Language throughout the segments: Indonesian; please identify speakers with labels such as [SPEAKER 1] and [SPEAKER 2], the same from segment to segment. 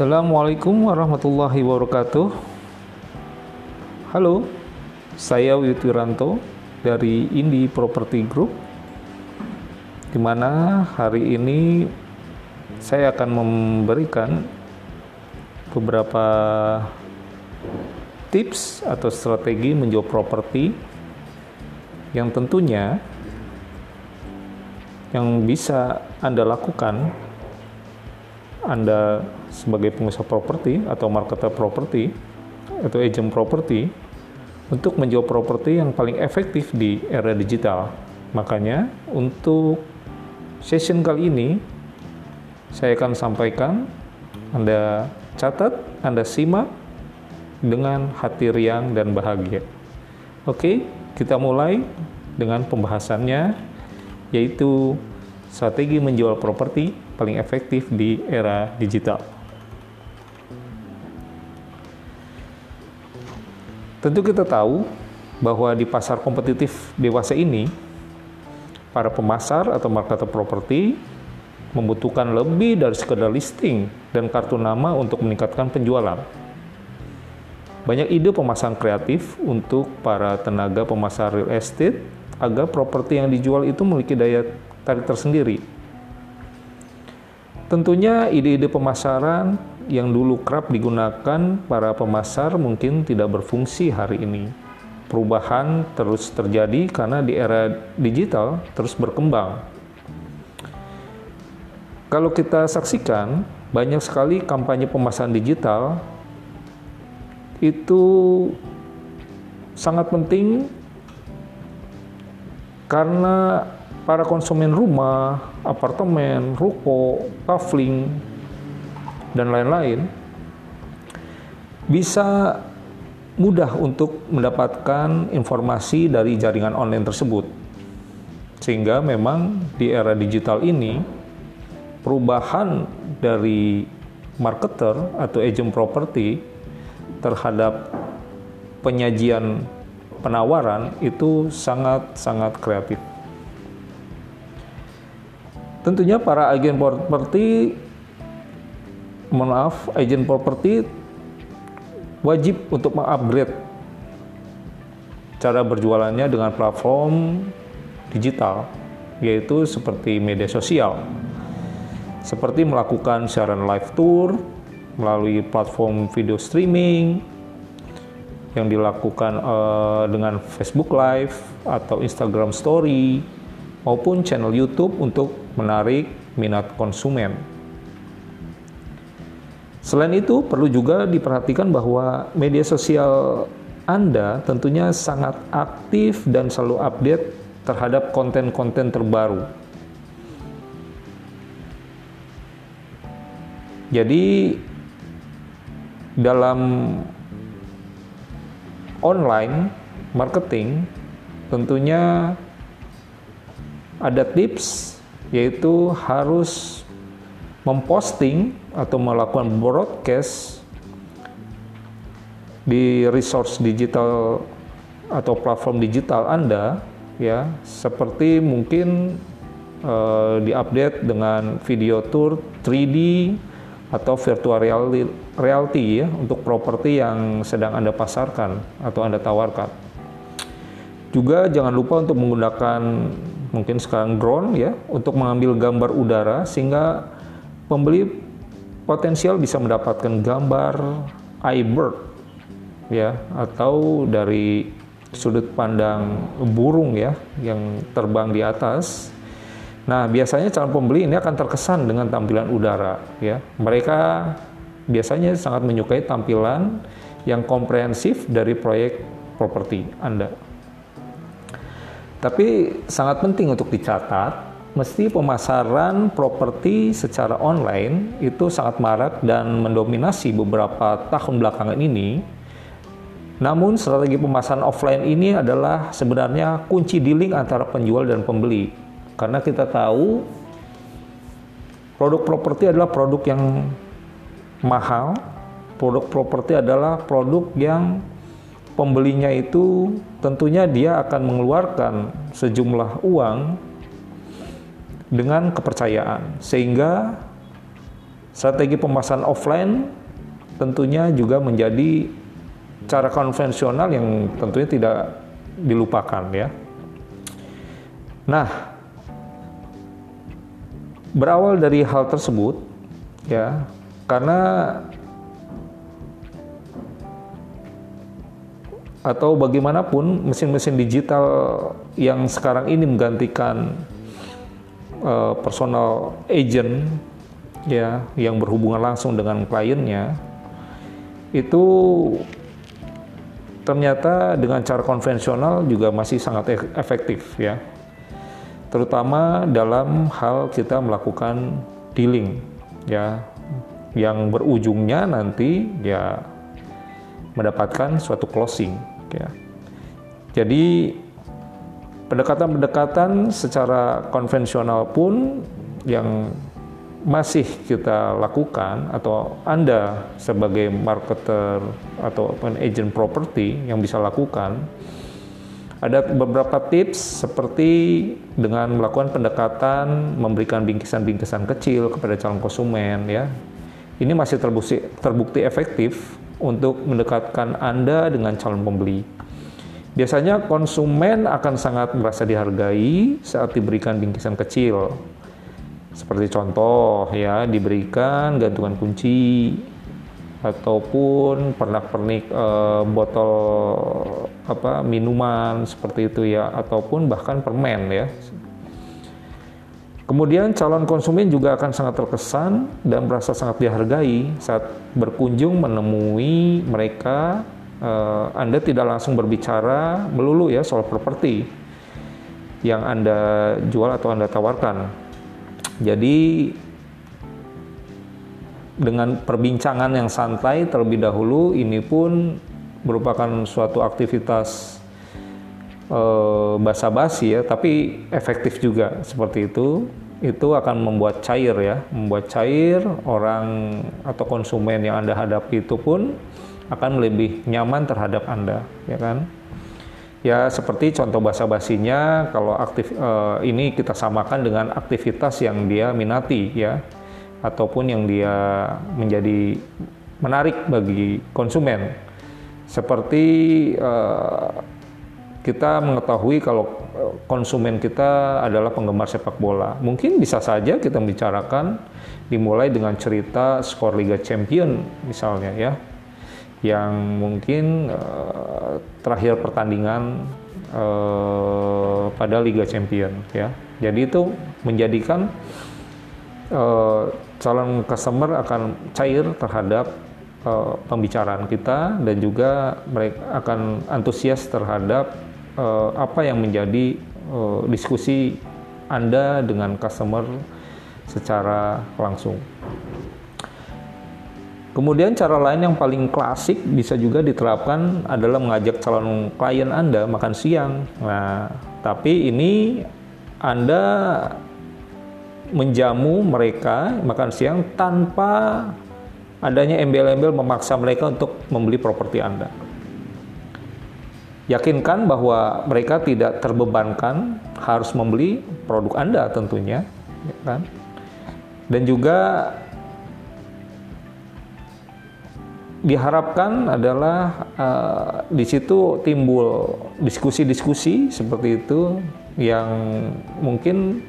[SPEAKER 1] Assalamualaikum warahmatullahi wabarakatuh. Halo, saya Wiranto dari Indi Property Group. Di mana hari ini saya akan memberikan beberapa tips atau strategi menjual properti yang tentunya yang bisa Anda lakukan anda sebagai pengusaha properti atau marketer properti atau agent properti untuk menjual properti yang paling efektif di era digital. Makanya untuk session kali ini saya akan sampaikan Anda catat, Anda simak dengan hati riang dan bahagia. Oke, kita mulai dengan pembahasannya yaitu strategi menjual properti paling efektif di era digital. Tentu kita tahu bahwa di pasar kompetitif dewasa ini, para pemasar atau marketer properti membutuhkan lebih dari sekedar listing dan kartu nama untuk meningkatkan penjualan. Banyak ide pemasaran kreatif untuk para tenaga pemasar real estate agar properti yang dijual itu memiliki daya tarik tersendiri Tentunya ide-ide pemasaran yang dulu kerap digunakan para pemasar mungkin tidak berfungsi hari ini. Perubahan terus terjadi karena di era digital terus berkembang. Kalau kita saksikan, banyak sekali kampanye pemasaran digital itu sangat penting karena para konsumen rumah, apartemen, ruko, kafling, dan lain-lain bisa mudah untuk mendapatkan informasi dari jaringan online tersebut. Sehingga memang di era digital ini perubahan dari marketer atau agent property terhadap penyajian penawaran itu sangat-sangat kreatif. Tentunya para agen properti, maaf, agen properti wajib untuk mengupgrade cara berjualannya dengan platform digital, yaitu seperti media sosial, seperti melakukan siaran live tour melalui platform video streaming yang dilakukan uh, dengan Facebook Live atau Instagram Story maupun channel YouTube untuk menarik minat konsumen. Selain itu, perlu juga diperhatikan bahwa media sosial Anda tentunya sangat aktif dan selalu update terhadap konten-konten terbaru. Jadi, dalam online marketing, tentunya ada tips yaitu harus memposting atau melakukan broadcast di resource digital atau platform digital Anda ya seperti mungkin uh, diupdate dengan video tour 3D atau virtual reality, reality ya untuk properti yang sedang Anda pasarkan atau Anda tawarkan. Juga jangan lupa untuk menggunakan mungkin sekarang drone ya untuk mengambil gambar udara sehingga pembeli potensial bisa mendapatkan gambar iBird ya atau dari sudut pandang burung ya yang terbang di atas. Nah, biasanya calon pembeli ini akan terkesan dengan tampilan udara ya. Mereka biasanya sangat menyukai tampilan yang komprehensif dari proyek properti Anda. Tapi sangat penting untuk dicatat, mesti pemasaran properti secara online itu sangat marak dan mendominasi beberapa tahun belakangan ini. Namun strategi pemasaran offline ini adalah sebenarnya kunci dealing antara penjual dan pembeli. Karena kita tahu produk properti adalah produk yang mahal, produk properti adalah produk yang pembelinya itu tentunya dia akan mengeluarkan sejumlah uang dengan kepercayaan sehingga Strategi pemasaran offline tentunya juga menjadi cara konvensional yang tentunya tidak dilupakan ya. Nah, berawal dari hal tersebut ya, karena atau bagaimanapun mesin-mesin digital yang sekarang ini menggantikan uh, personal agent ya yang berhubungan langsung dengan kliennya itu ternyata dengan cara konvensional juga masih sangat efektif ya. Terutama dalam hal kita melakukan dealing ya. Yang berujungnya nanti ya mendapatkan suatu closing ya. Jadi pendekatan-pendekatan secara konvensional pun yang masih kita lakukan atau Anda sebagai marketer atau agent property yang bisa lakukan ada beberapa tips seperti dengan melakukan pendekatan memberikan bingkisan-bingkisan kecil kepada calon konsumen ya. Ini masih terbukti terbukti efektif untuk mendekatkan Anda dengan calon pembeli. Biasanya konsumen akan sangat merasa dihargai saat diberikan bingkisan kecil. Seperti contoh ya, diberikan gantungan kunci ataupun pernak-pernik e, botol apa minuman seperti itu ya ataupun bahkan permen ya Kemudian calon konsumen juga akan sangat terkesan dan merasa sangat dihargai saat berkunjung menemui mereka. Uh, anda tidak langsung berbicara melulu ya soal properti yang Anda jual atau Anda tawarkan. Jadi dengan perbincangan yang santai terlebih dahulu ini pun merupakan suatu aktivitas uh, basa-basi ya, tapi efektif juga seperti itu. Itu akan membuat cair ya, membuat cair orang atau konsumen yang Anda hadapi itu pun akan lebih nyaman terhadap Anda, ya kan? Ya seperti contoh basa-basinya kalau aktif uh, ini kita samakan dengan aktivitas yang dia minati ya ataupun yang dia menjadi menarik bagi konsumen seperti uh, kita mengetahui kalau eh, konsumen kita adalah penggemar sepak bola. Mungkin bisa saja kita bicarakan dimulai dengan cerita skor Liga Champion misalnya ya. Yang mungkin uh, terakhir pertandingan uh, pada Liga Champion ya. Jadi itu menjadikan calon customer akan cair terhadap pembicaraan kita dan juga mereka akan antusias terhadap uh, apa yang menjadi uh, diskusi Anda dengan customer secara langsung. Kemudian cara lain yang paling klasik bisa juga diterapkan adalah mengajak calon klien Anda makan siang. Nah, tapi ini Anda menjamu mereka makan siang tanpa adanya embel-embel memaksa mereka untuk membeli properti Anda yakinkan bahwa mereka tidak terbebankan harus membeli produk Anda tentunya, ya kan? Dan juga diharapkan adalah uh, di situ timbul diskusi-diskusi seperti itu yang mungkin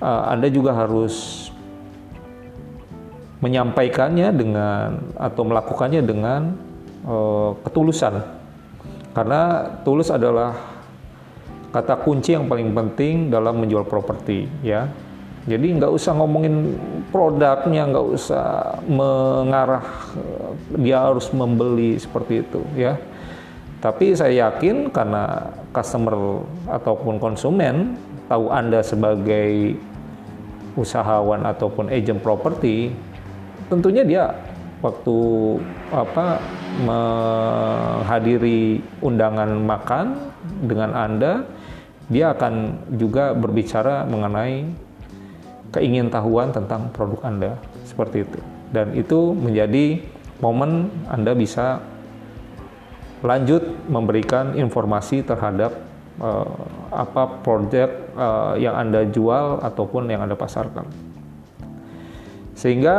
[SPEAKER 1] uh, Anda juga harus menyampaikannya dengan atau melakukannya dengan uh, ketulusan karena tulus adalah kata kunci yang paling penting dalam menjual properti ya. Jadi nggak usah ngomongin produknya, nggak usah mengarah dia harus membeli seperti itu ya. Tapi saya yakin karena customer ataupun konsumen tahu Anda sebagai usahawan ataupun agent properti, tentunya dia waktu apa menghadiri undangan makan dengan Anda, dia akan juga berbicara mengenai keingintahuan tentang produk Anda seperti itu. Dan itu menjadi momen Anda bisa lanjut memberikan informasi terhadap uh, apa proyek uh, yang Anda jual ataupun yang Anda pasarkan. Sehingga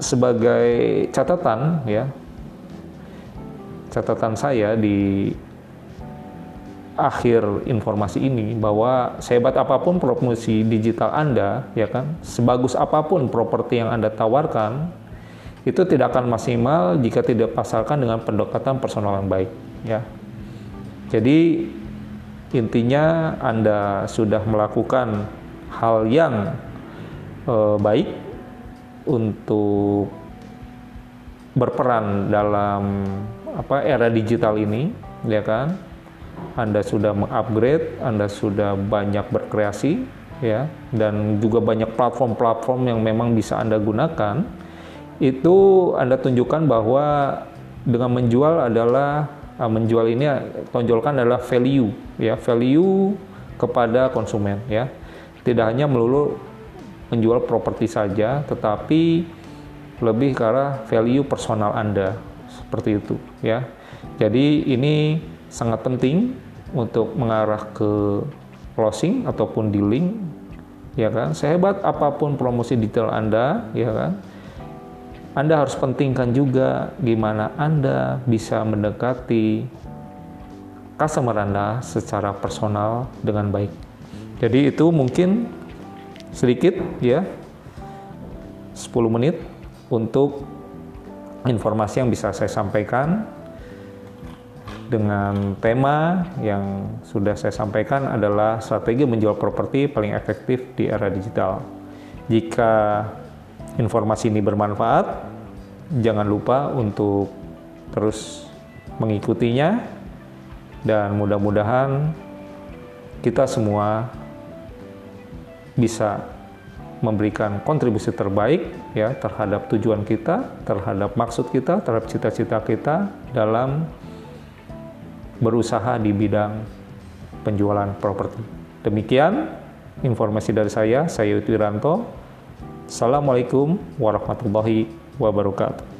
[SPEAKER 1] sebagai catatan ya, catatan saya di akhir informasi ini bahwa sehebat apa pun promosi digital Anda, ya kan, sebagus apa pun properti yang Anda tawarkan, itu tidak akan maksimal jika tidak pasarkan dengan pendekatan personal yang baik, ya. Jadi intinya Anda sudah melakukan hal yang eh, baik untuk berperan dalam apa era digital ini, ya kan? Anda sudah mengupgrade, Anda sudah banyak berkreasi, ya, dan juga banyak platform-platform yang memang bisa Anda gunakan, itu Anda tunjukkan bahwa dengan menjual adalah uh, menjual ini tonjolkan adalah value, ya, value kepada konsumen, ya. Tidak hanya melulu menjual properti saja, tetapi lebih ke arah value personal Anda, seperti itu, ya. Jadi ini sangat penting untuk mengarah ke closing ataupun dealing ya kan. Sehebat apa pun promosi detail Anda ya kan. Anda harus pentingkan juga gimana Anda bisa mendekati customer Anda secara personal dengan baik. Jadi itu mungkin sedikit ya 10 menit untuk informasi yang bisa saya sampaikan dengan tema yang sudah saya sampaikan adalah strategi menjual properti paling efektif di era digital. Jika informasi ini bermanfaat, jangan lupa untuk terus mengikutinya dan mudah-mudahan kita semua bisa memberikan kontribusi terbaik ya terhadap tujuan kita, terhadap maksud kita, terhadap cita-cita kita dalam berusaha di bidang penjualan properti. Demikian informasi dari saya, saya Wiranto. Assalamualaikum warahmatullahi wabarakatuh.